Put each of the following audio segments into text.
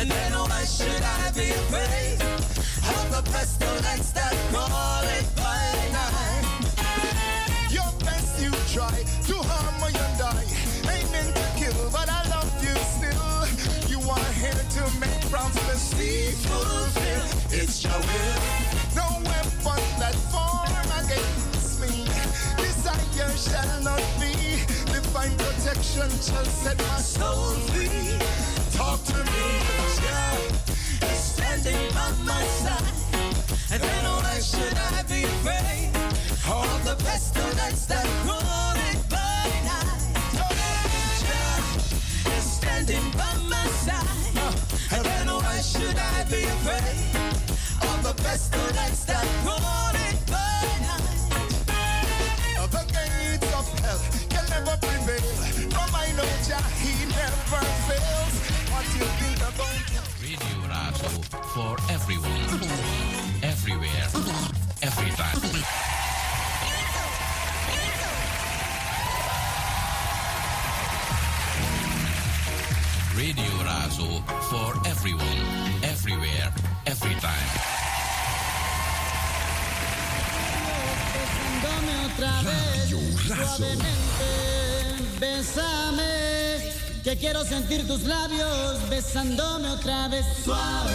And then why should I be afraid of the pestilence that crawling by night? Your best you try to harm or you die. Meant to kill, but I love you still. You are here to make prophecy fulfill. It's your will. No weapon that form against me. Desire shall not be. Divine protection shall set my soul free. Talk to me, God is standing by my side. And then why should I be afraid of the pestilence that crawling by night? God is standing by my side. And then why should I be afraid of the pestilence that crawling by night? The gates of hell can never prevail. No, I know Jah, he never fails. What you think about Radio Razo for everyone, everywhere, every time. Radio Razo for everyone, everywhere, every time. Besándome otra vez, suavemente, bésame, que quiero sentir tus labios besándome otra vez, suave,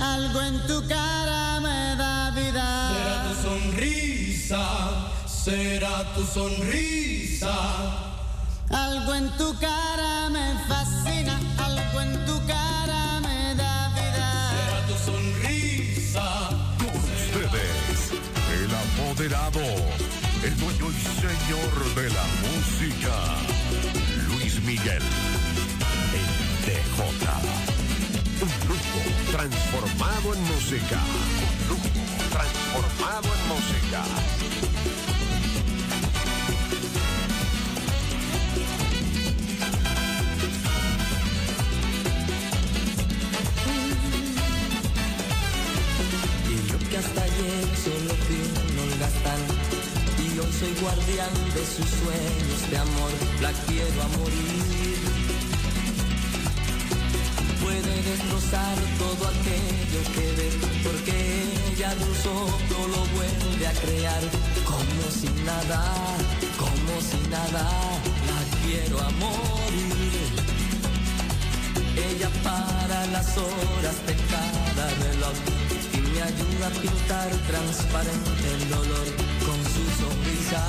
algo en tu cara me da vida. Será tu sonrisa, será tu sonrisa. Algo en tu cara me fascina, algo en tu cara me da vida. Será tu sonrisa. Con ustedes, el apoderado, el dueño y señor de la música, Luis Miguel, el DJ. Un grupo transformado en música. Un grupo transformado en música. Y yo que hasta ayer solo fui un holgazán Y hoy soy guardián de sus sueños de amor La quiero a morir Puede destrozar todo aquello que ve Porque ella de un soplo lo vuelve a crear. Como si nada, como si nada La quiero a morir. Ella para las horas de cada reloj y me ayuda a pintar transparente el dolor con su sonrisa.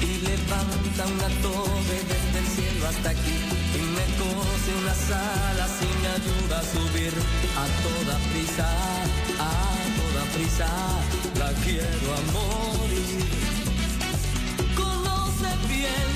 Y levanta una torre desde el cielo hasta aquí y me cose unas alas y me ayuda a subir a toda prisa, a toda prisa. La quiero a morir. Conoce bien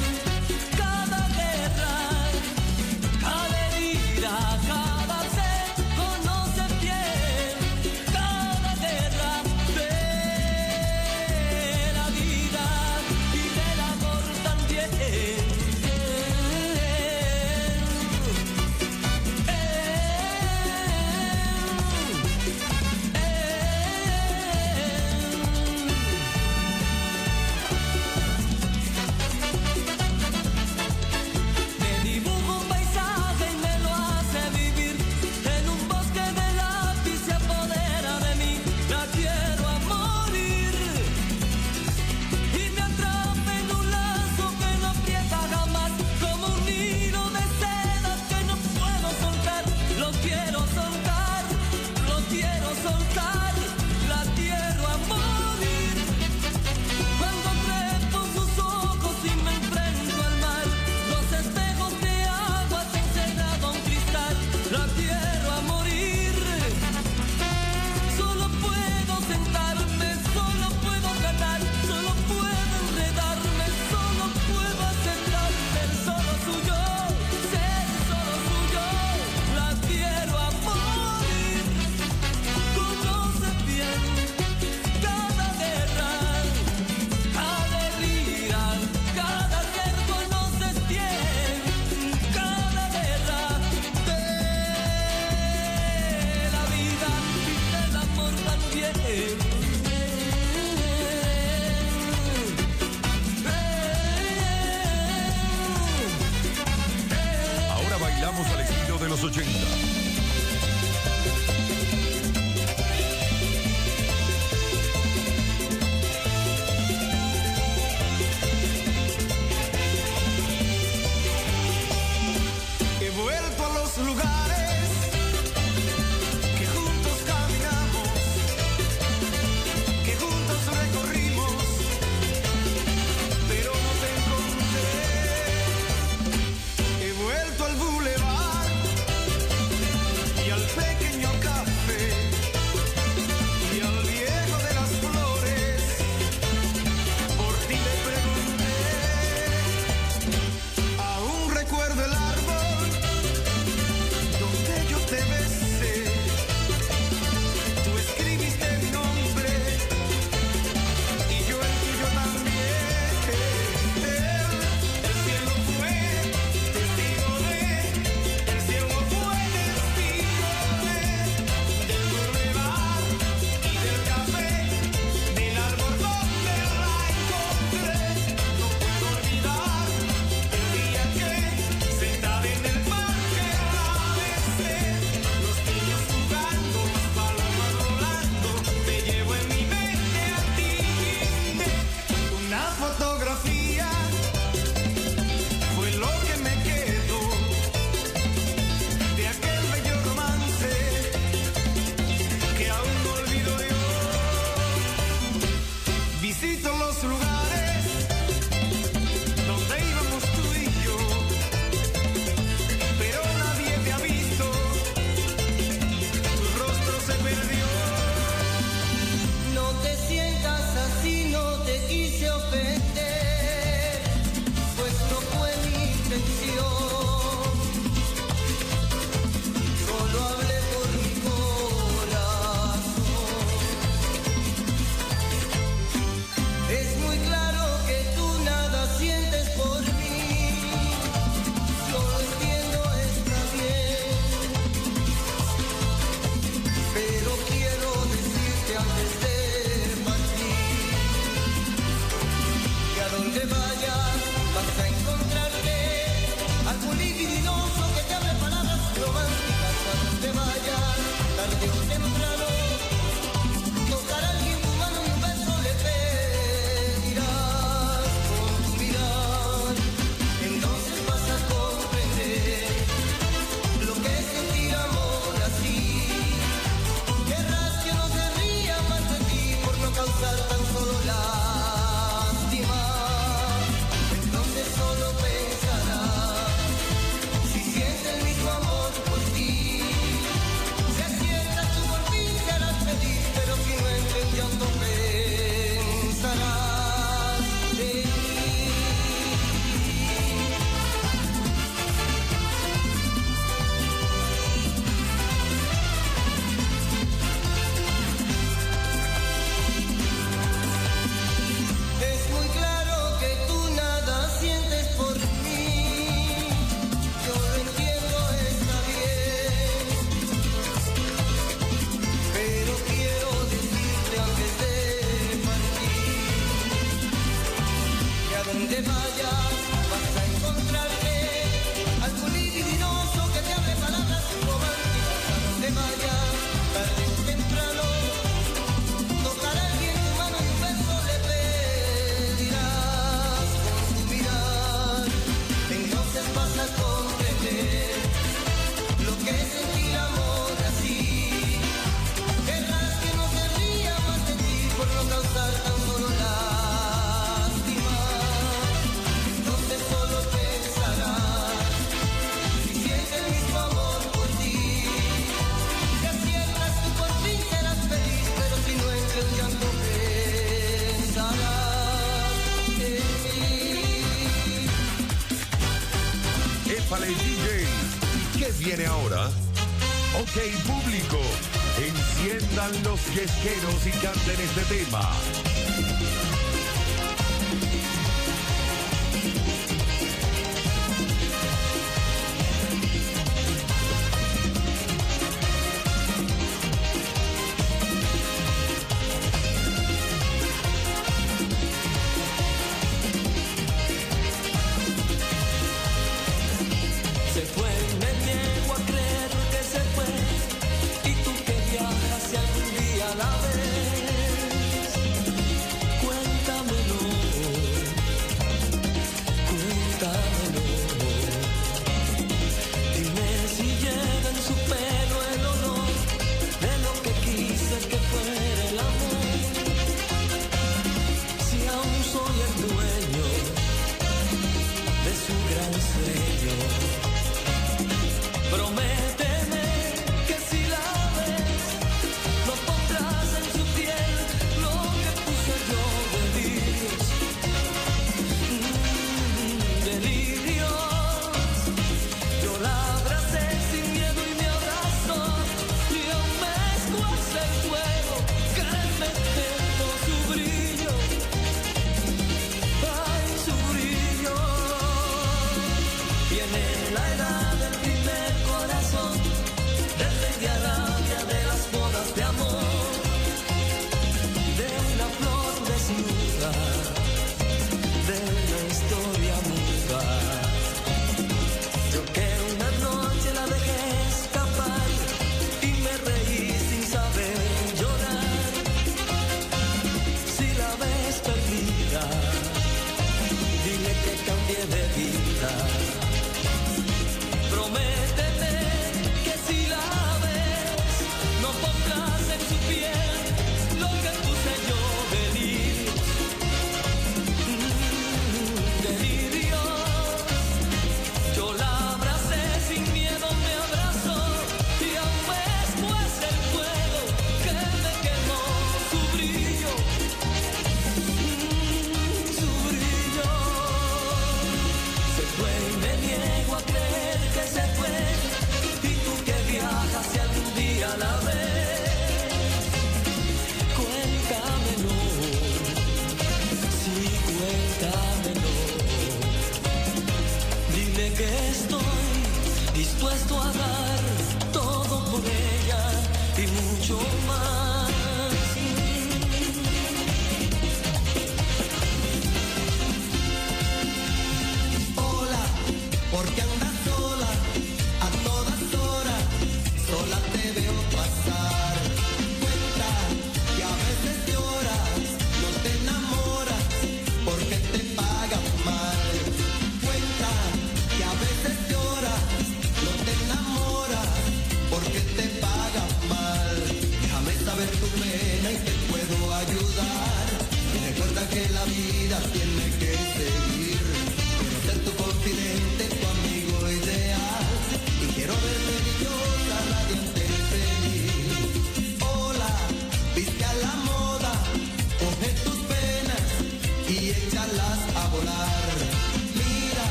yesqueros y canten este tema.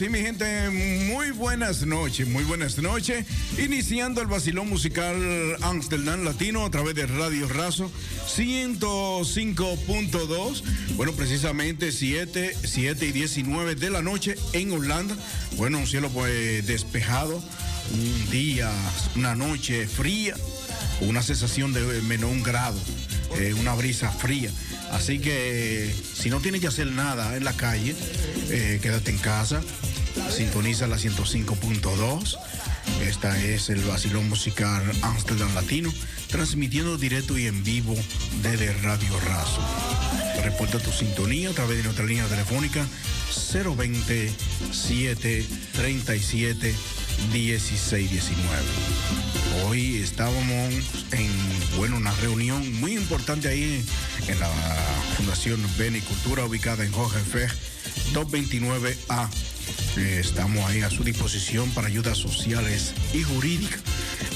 sí, mi gente, muy buenas noches, muy buenas noches. Iniciando el vacilón musical Amsterdam Latino a través de Radio Razo 105.2. Bueno, precisamente 7, 7 y 19 de la noche en Holanda. Bueno, un cielo pues despejado, un día, una noche fría, una sensación de menos un grado, eh, una brisa fría. Así que si no tienes que hacer nada en la calle, eh, quédate en casa, Sintoniza la 105.2. Esta es el vacilón musical Amsterdam Latino, transmitiendo directo y en vivo desde Radio Razo. Reporta tu sintonía a través de nuestra línea telefónica 020 737 1619. Hoy estábamos en bueno, una reunión muy importante ahí en la Fundación Beni Cultura ubicada en Jorge Fer 229A eh, estamos ahí a su disposición para ayudas sociales y jurídicas.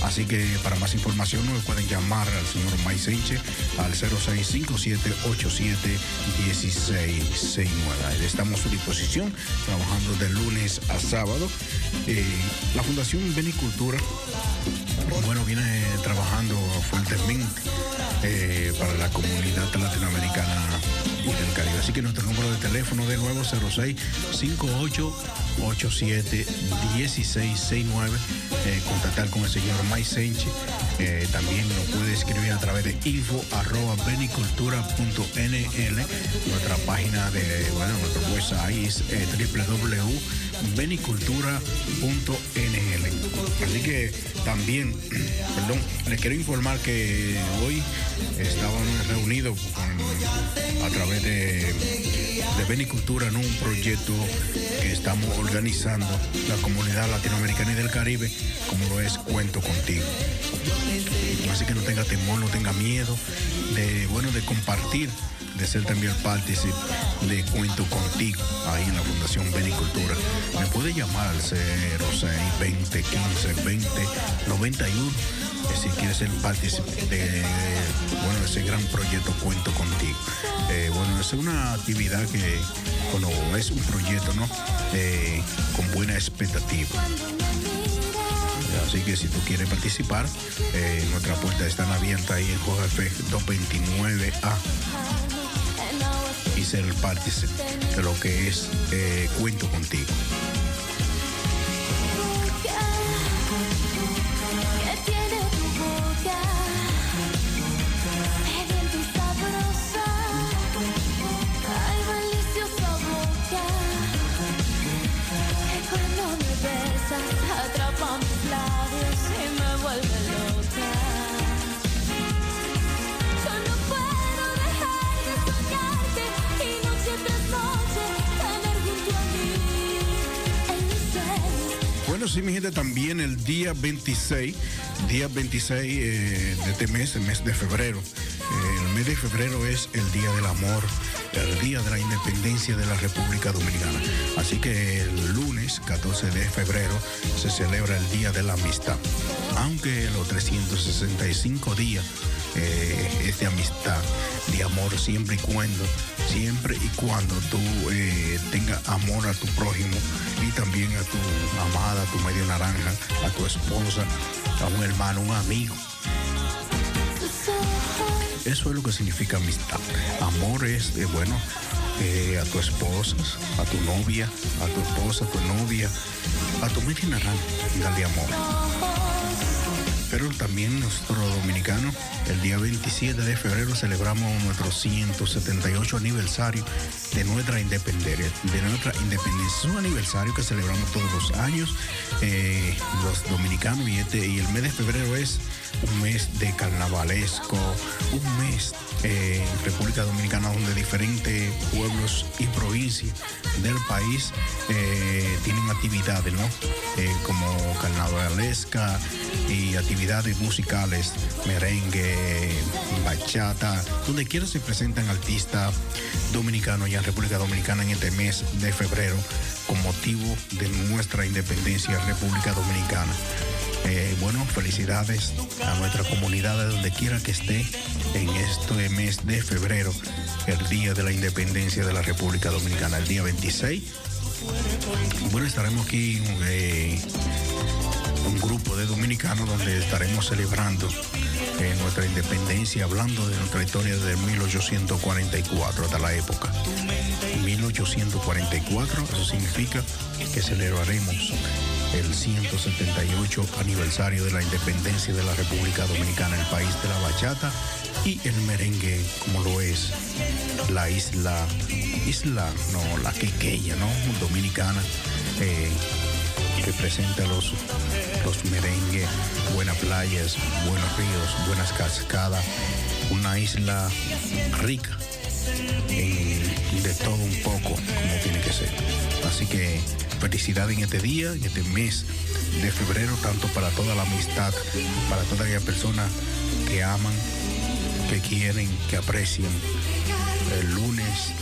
Así que para más información nos pueden llamar al señor Maisenche al 0657871669. Estamos a su disposición trabajando de lunes a sábado. Eh, la Fundación Benicultura, bueno, viene trabajando fuertemente eh, para la comunidad latinoamericana y del Caribe. Así que nuestro número de teléfono de nuevo 06 58 87 1669. Eh, contactar con el señor Mike también nos puede escribir a través de info arroba benicultura.nl. Nuestra página de, bueno, nuestro website es eh, www.benicultura.nl. Así que también, perdón, les quiero informar que hoy estaban reunidos a través de, de Benicultura en un proyecto que estamos organizando la comunidad latinoamericana y del Caribe, como lo es Cuento Contigo. Así que no tenga temor, no tenga miedo de, bueno, de compartir, de ser también partícipe de Cuento Contigo, ahí en la Fundación Benicultura. Me puede llamar al 06 20 15 20 91 eh, si quiere ser partícipe de, bueno, ese gran proyecto Cuento Contigo. Eh, bueno, es una actividad que, bueno, es un proyecto, ¿no? Eh, con buena expectativa. Así que si tú quieres participar, eh, nuestras puertas están abiertas ahí en JF 229A y ser partícipe de lo que es eh, Cuento Contigo. Sí, mi gente, también el día 26, día 26 eh, de este mes, el mes de febrero. Eh, el mes de febrero es el Día del Amor, el Día de la Independencia de la República Dominicana. Así que el lunes 14 de febrero se celebra el Día de la Amistad. Aunque los 365 días eh, es de amistad, de amor, siempre y cuando, siempre y cuando tú eh, tengas amor a tu prójimo y también a tu amada, a tu medio naranja, a tu esposa, a un hermano, un amigo. Eso es lo que significa amistad. Amor es, bueno, eh, a tu esposa, a tu novia, a tu esposa, a tu novia, a tu medio naranja, dale amor. Pero también nosotros los dominicanos, el día 27 de febrero celebramos nuestro 178 aniversario de nuestra independencia. De nuestra independencia. Un aniversario que celebramos todos los años eh, los dominicanos y, este, y el mes de febrero es un mes de carnavalesco, un mes eh, en República Dominicana donde diferentes pueblos y provincias del país eh, tienen actividades, ¿no? Eh, como carnavalesca y actividades musicales, merengue, bachata, donde quiera se presentan artistas dominicanos ya en República Dominicana en este mes de febrero con motivo de nuestra independencia República Dominicana. Eh, bueno, felicidades a nuestra comunidad de donde quiera que esté en este mes de febrero, el Día de la Independencia de la República Dominicana, el día 26. Bueno, estaremos aquí eh, un grupo de dominicanos donde estaremos celebrando eh, nuestra independencia, hablando de nuestra historia desde 1844 hasta la época. 1844, eso significa que celebraremos el 178 aniversario de la independencia de la República Dominicana, el país de la bachata y el merengue, como lo es la isla, isla, no, la quequeya, ¿no? Dominicana, eh, que presenta los, los merengues, buenas playas, buenos ríos, buenas cascadas, una isla rica en- de todo un poco, como tiene que ser. Así que felicidad en este día, en este mes de febrero, tanto para toda la amistad, para todas aquellas personas que aman, que quieren, que aprecian. El lunes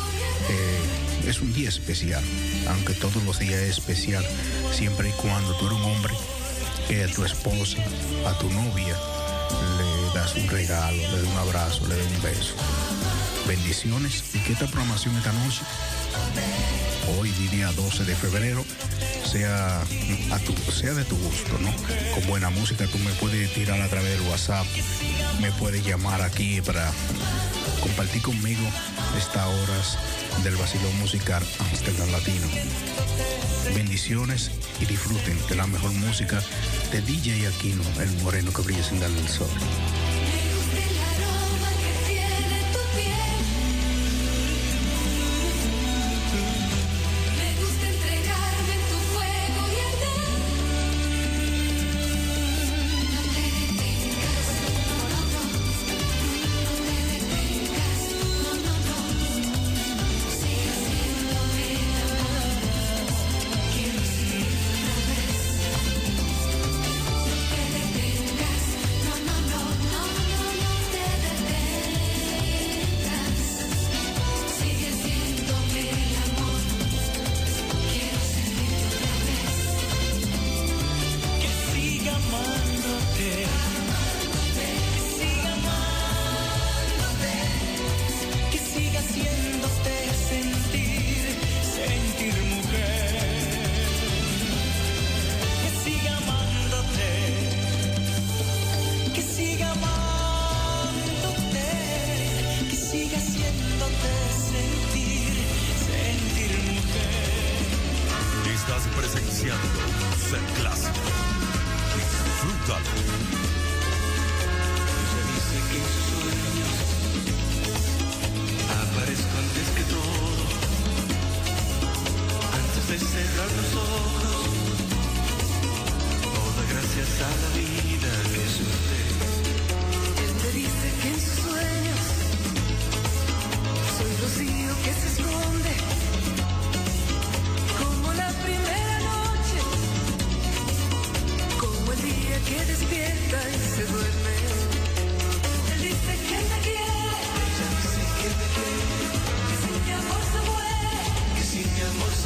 eh, es un día especial, aunque todos los días es especial, siempre y cuando tú eres un hombre que a tu esposa, a tu novia, le das un regalo, le das un abrazo, le das un beso. Bendiciones y que esta programación esta noche, hoy día 12 de febrero, sea, a tu, sea de tu gusto, ¿no? Con buena música tú me puedes tirar a través del WhatsApp, me puedes llamar aquí para compartir conmigo estas horas del vacilón musical Amsterdam Latino. Bendiciones y disfruten de la mejor música de DJ Aquino, el moreno que brilla sin darle el sol.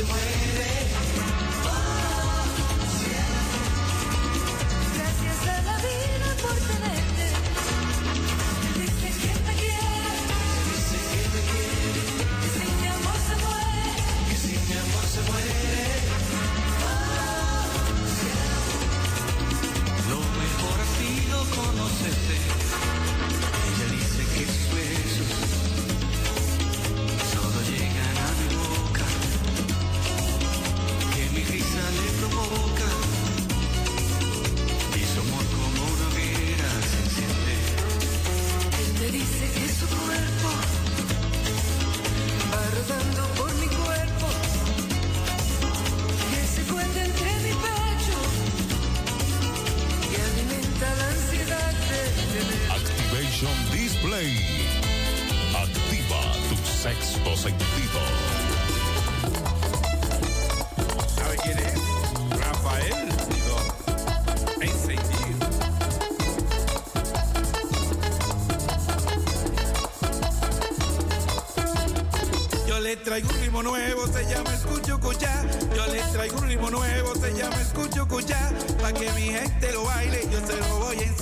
Mi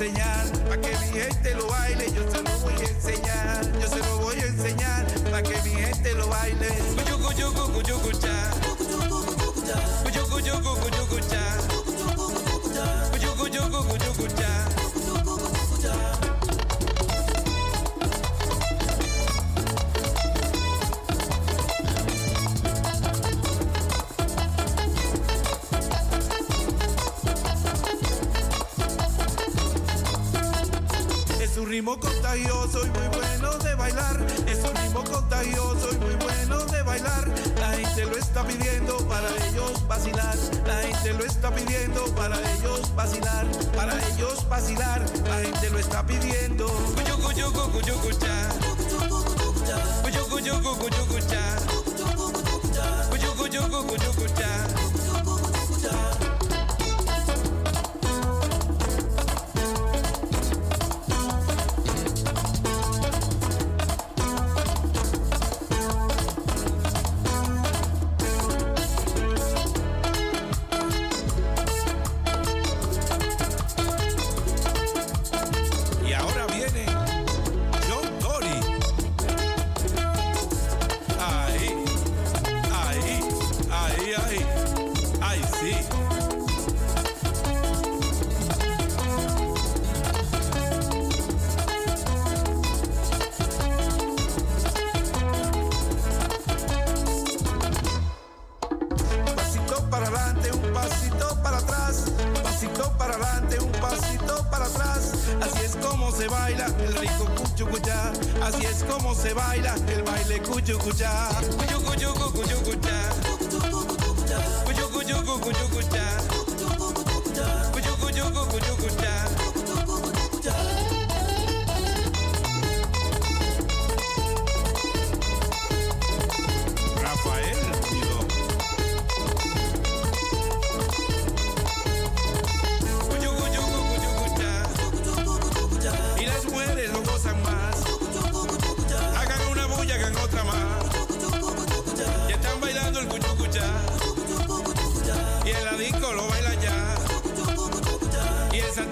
enseñar. Es un ritmo contagioso y muy bueno de bailar. Es un ritmo contagioso y muy bueno de bailar. La gente lo está pidiendo para ellos vacilar. La gente lo está pidiendo para ellos vacilar. Para ellos vacilar. La gente lo está pidiendo.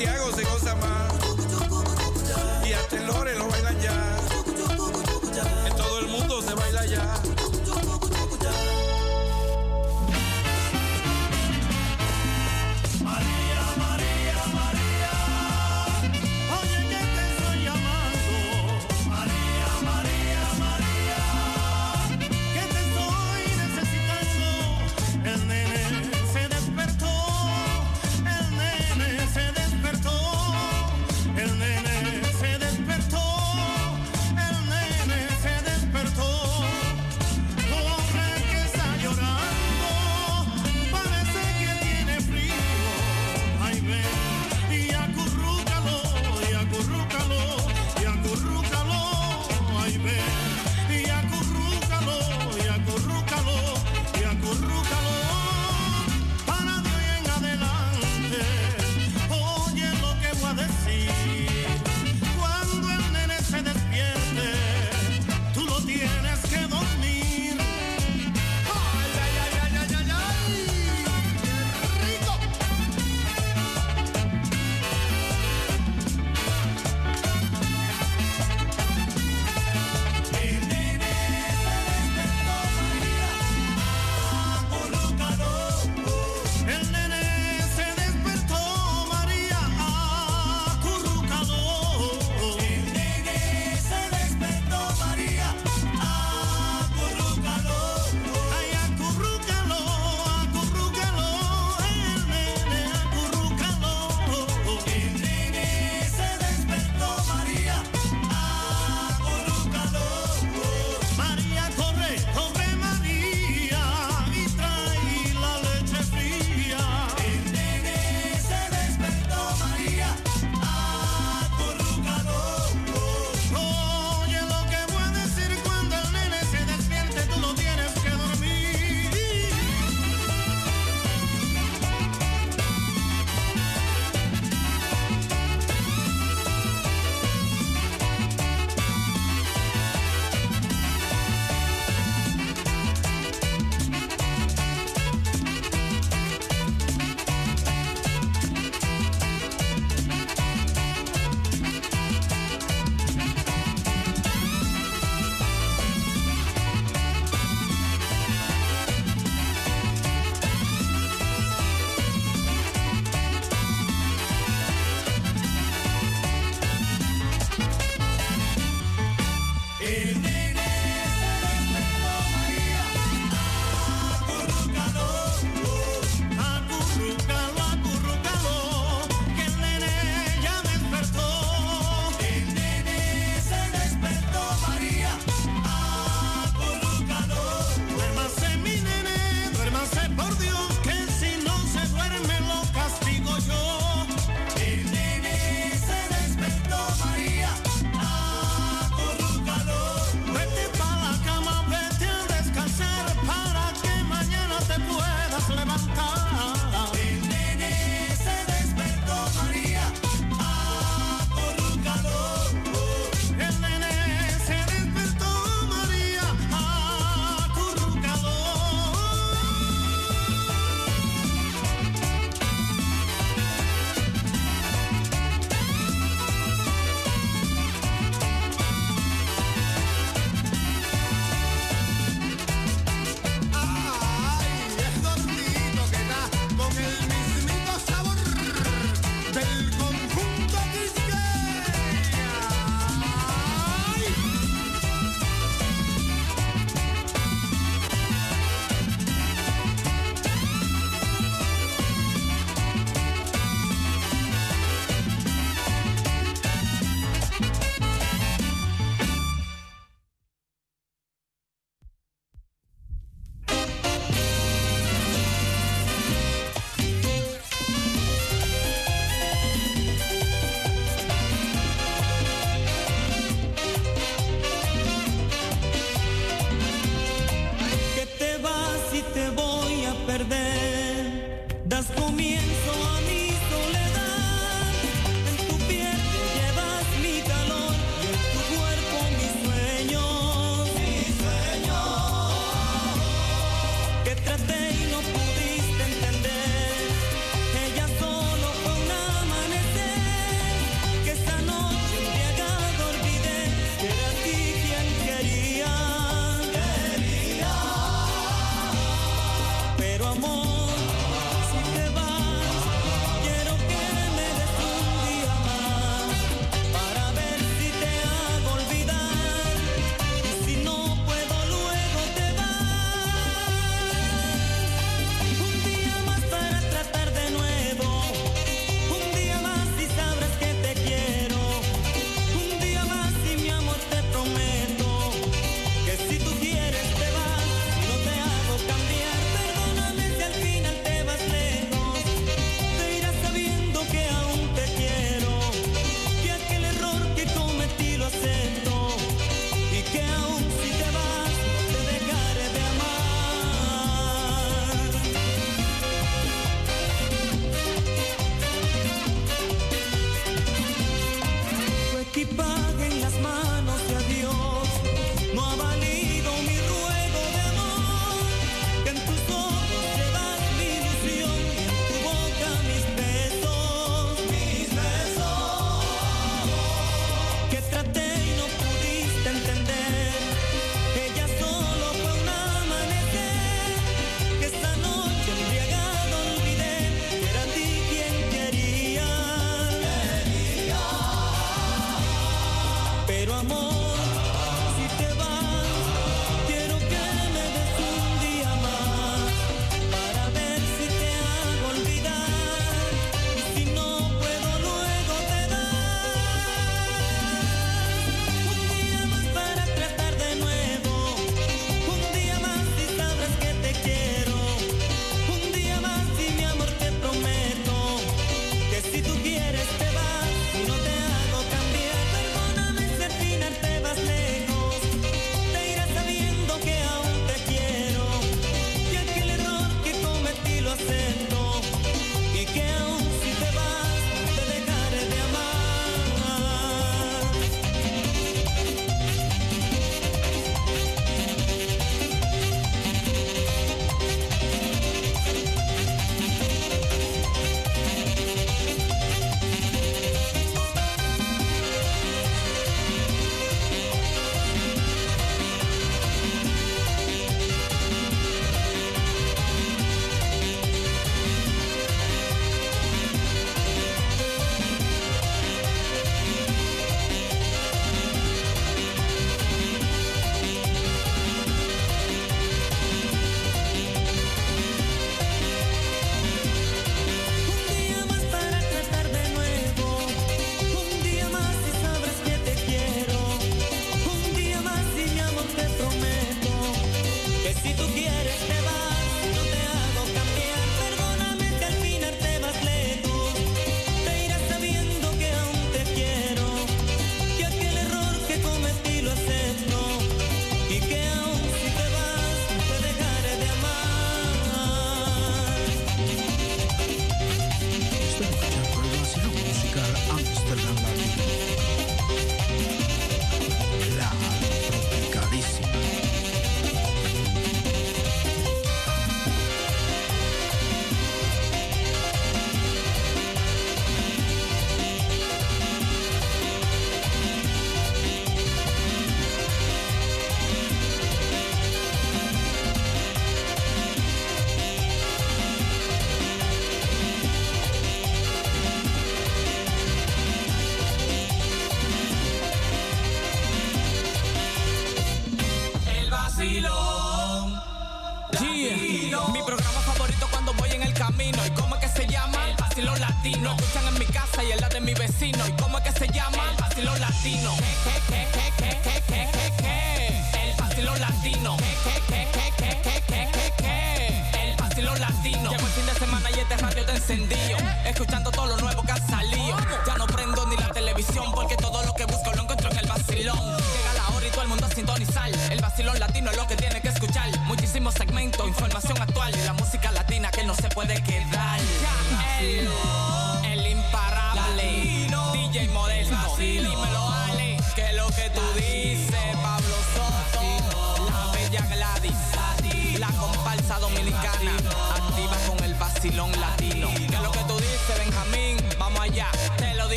Santiago se goza más.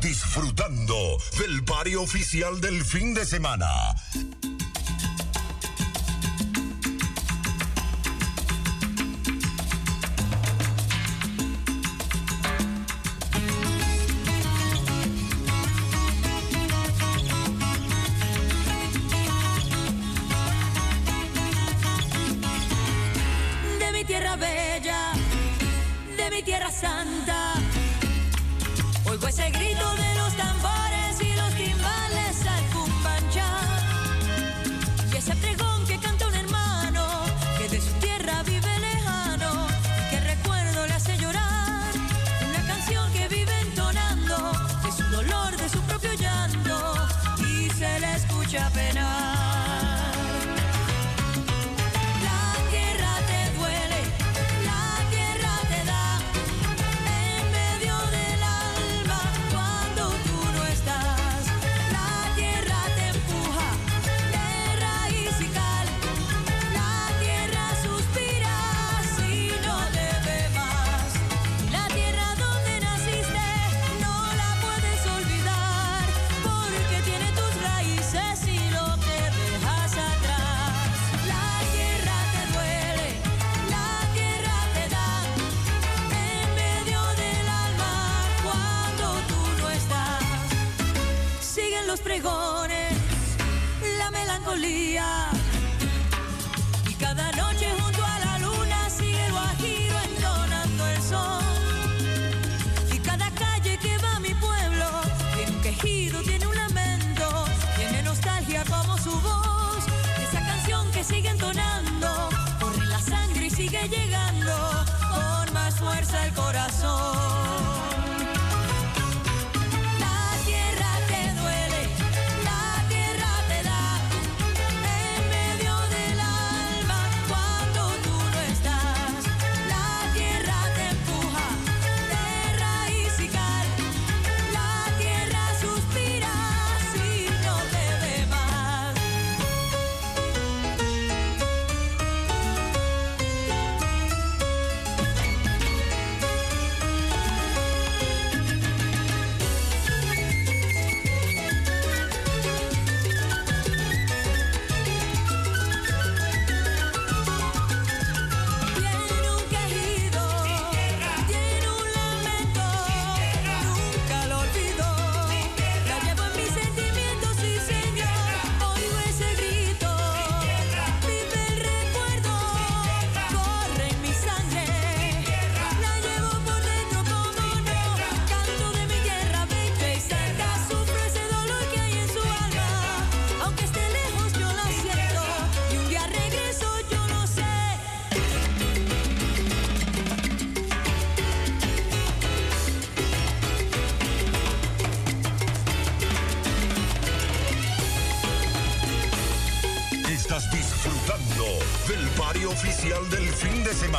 disfrutando del pario oficial del fin de semana.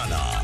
Ghana.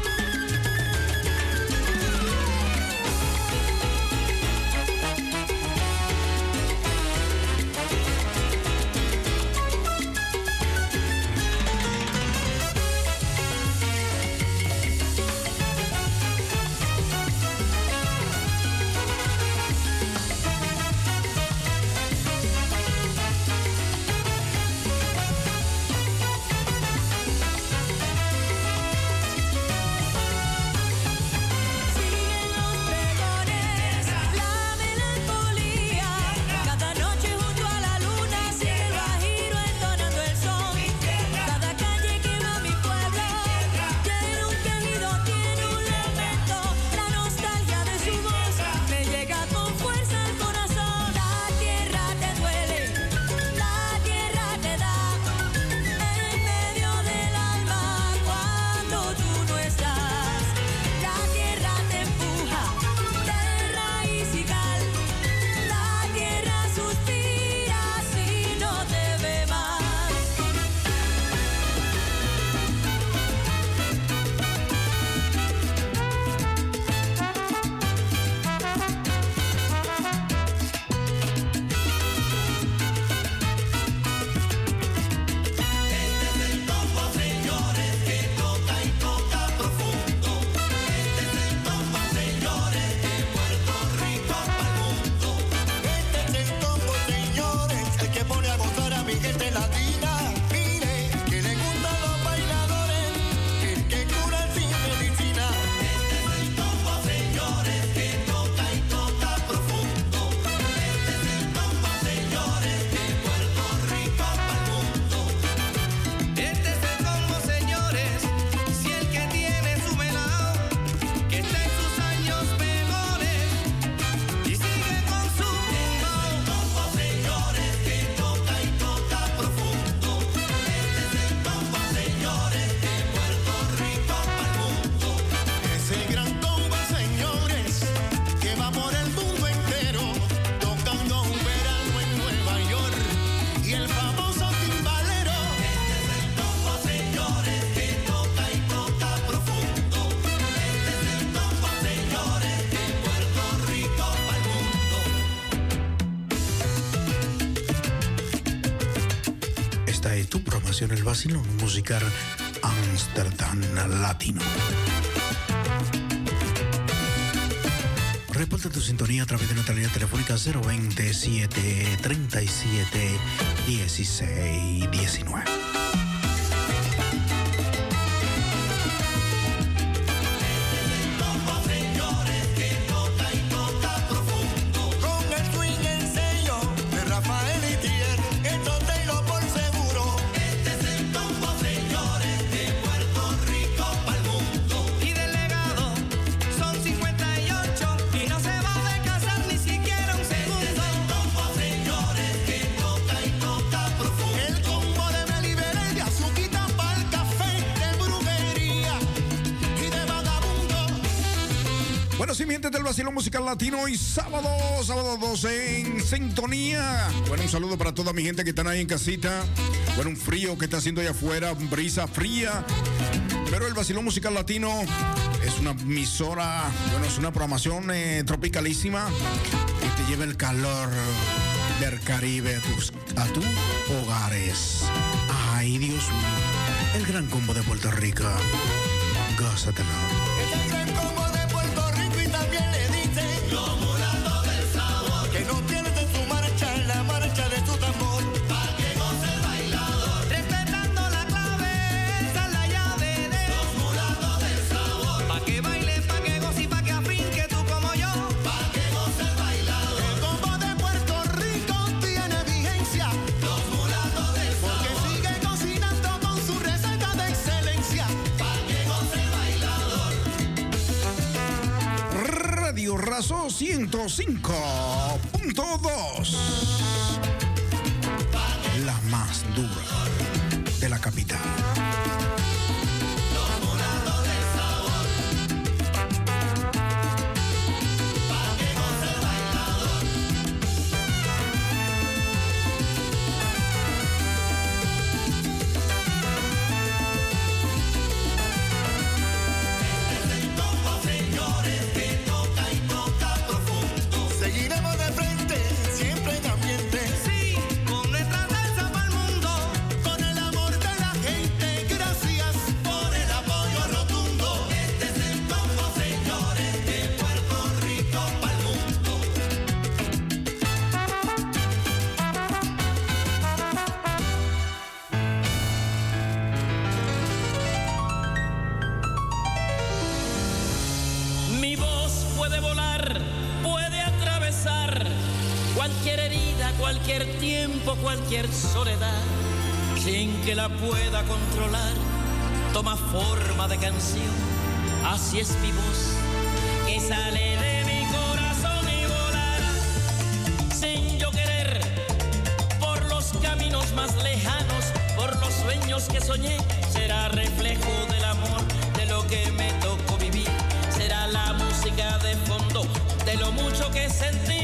Vacilón musical Amsterdam Latino. Reporta tu sintonía a través de nuestra línea telefónica 027 37 16 19. Vacilón Musical Latino y sábado, sábado 12 en sintonía. Bueno, un saludo para toda mi gente que están ahí en casita. Bueno, un frío que está haciendo allá afuera, brisa fría. Pero el Vacilón Musical Latino es una emisora, bueno, es una programación eh, tropicalísima que te lleva el calor del Caribe a tus, a tus hogares. Ay, Dios mío, el gran combo de Puerto Rico. Gózatelo. Razo 105.2. La más dura cualquier soledad. Sin que la pueda controlar, toma forma de canción. Así es mi voz, que sale de mi corazón y volará. Sin yo querer, por los caminos más lejanos, por los sueños que soñé, será reflejo del amor, de lo que me tocó vivir. Será la música de fondo, de lo mucho que sentí,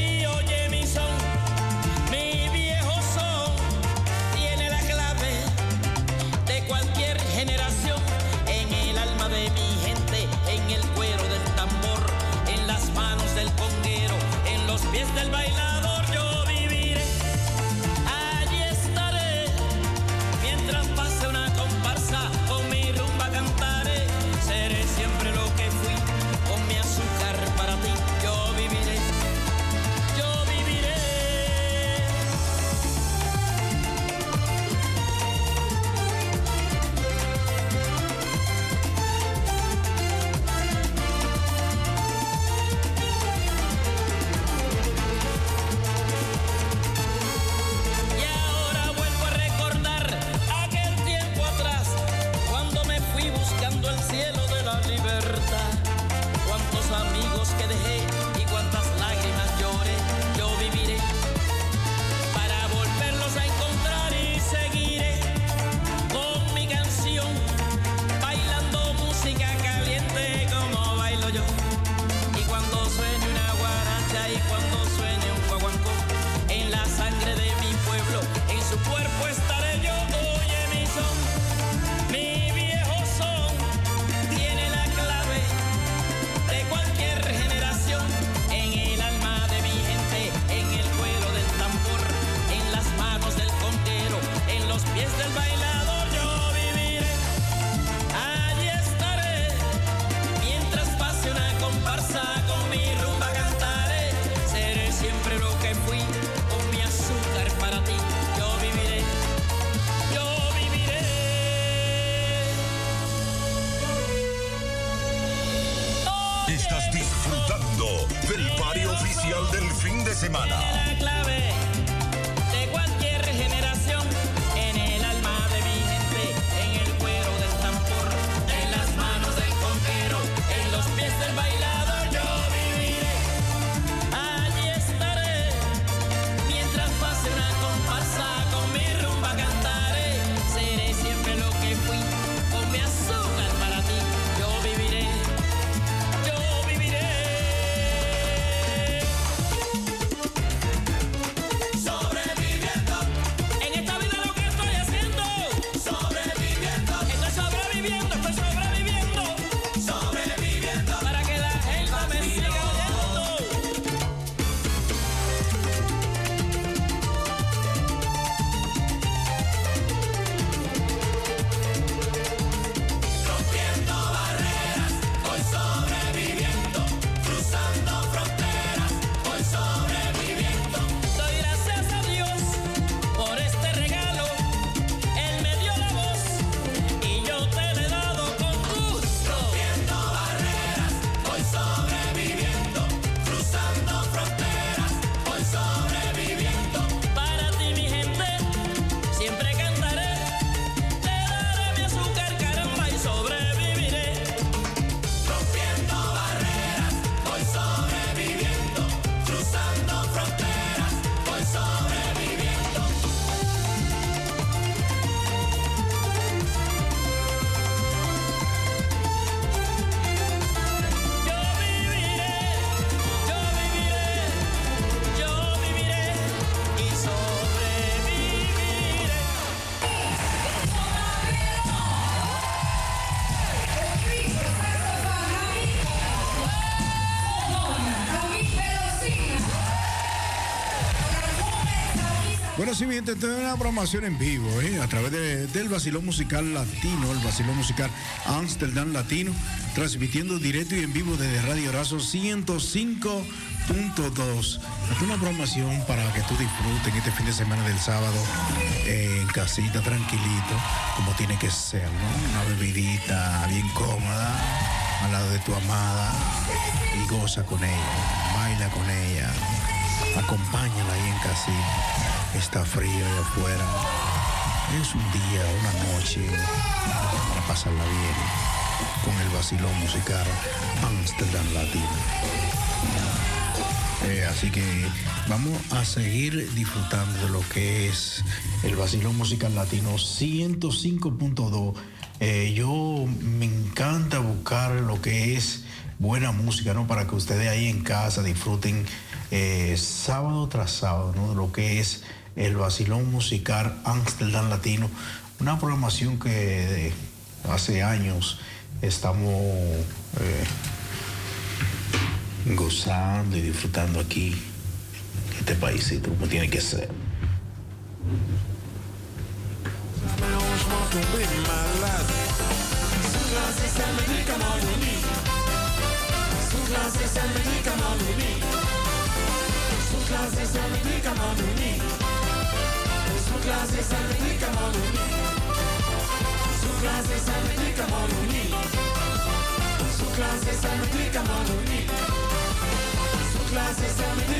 Una programación en vivo, ¿eh? a través de- del Basilón Musical Latino, el Basilón Musical Amsterdam Latino, transmitiendo directo y en vivo desde Radio Razo 105.2. Esta es una programación para que tú disfrutes este fin de semana del sábado eh, en casita, tranquilito, como tiene que ser, ¿no? Una bebidita bien cómoda al lado de tu amada y goza con ella, baila con ella, acompáñala ahí en casita. Está frío allá afuera. Es un día, una noche para pasarla bien con el vacilón musical Amsterdam Latino. Eh, así que vamos a seguir disfrutando de lo que es el vacilón musical latino 105.2. Eh, yo me encanta buscar lo que es buena música, ¿no? Para que ustedes ahí en casa disfruten eh, sábado tras sábado, ¿no? Lo que es el Basilón Musical Amsterdam Latino, una programación que eh, hace años estamos eh, gozando y disfrutando aquí, este paísito, como tiene que ser. Zoekla, ze zijn met die kamelonie. Zoekla, ze zijn met die kamelonie. Zoekla, ze zijn met die kamelonie. Zoekla, ze zijn zijn.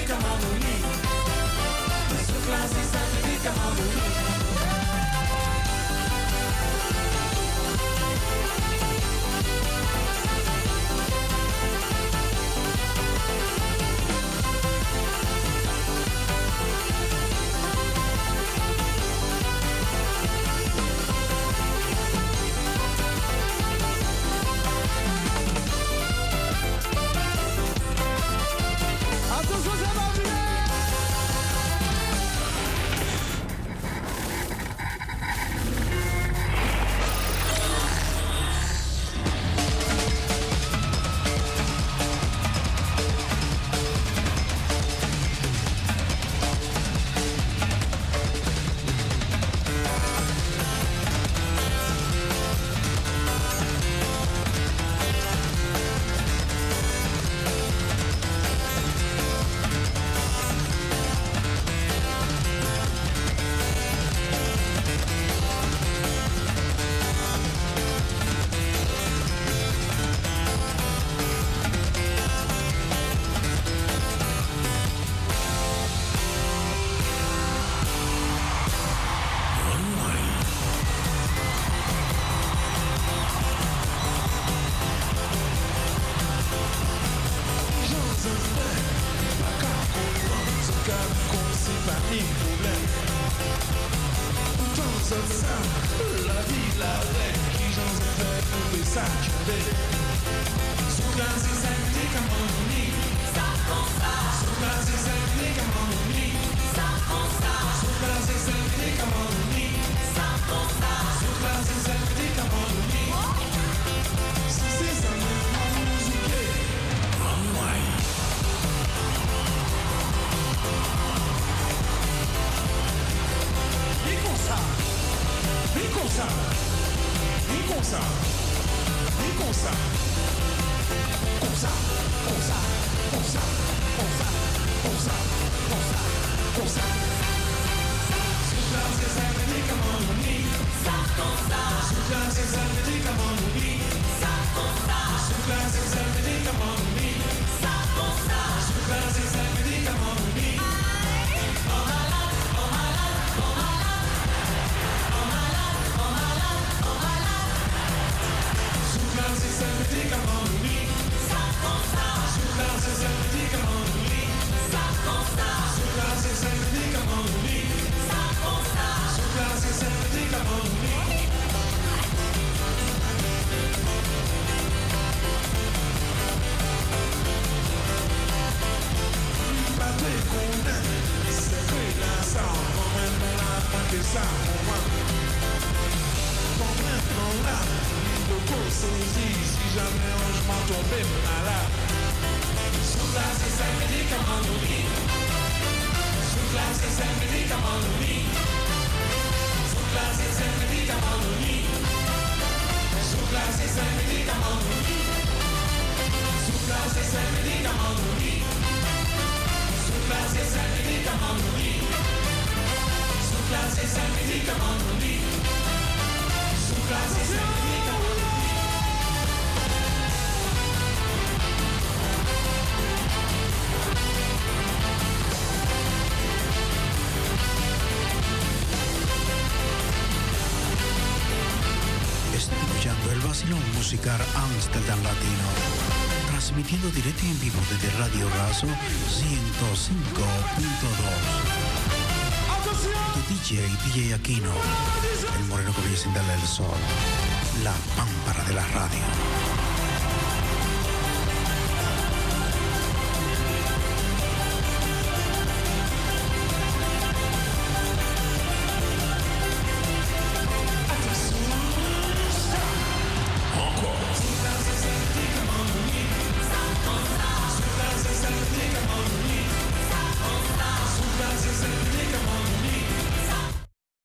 transmitiendo directo y en vivo desde Radio Razo 105.2. DJ, DJ Aquino, el moreno que viene sin darle el sol, la pámpara de la radio.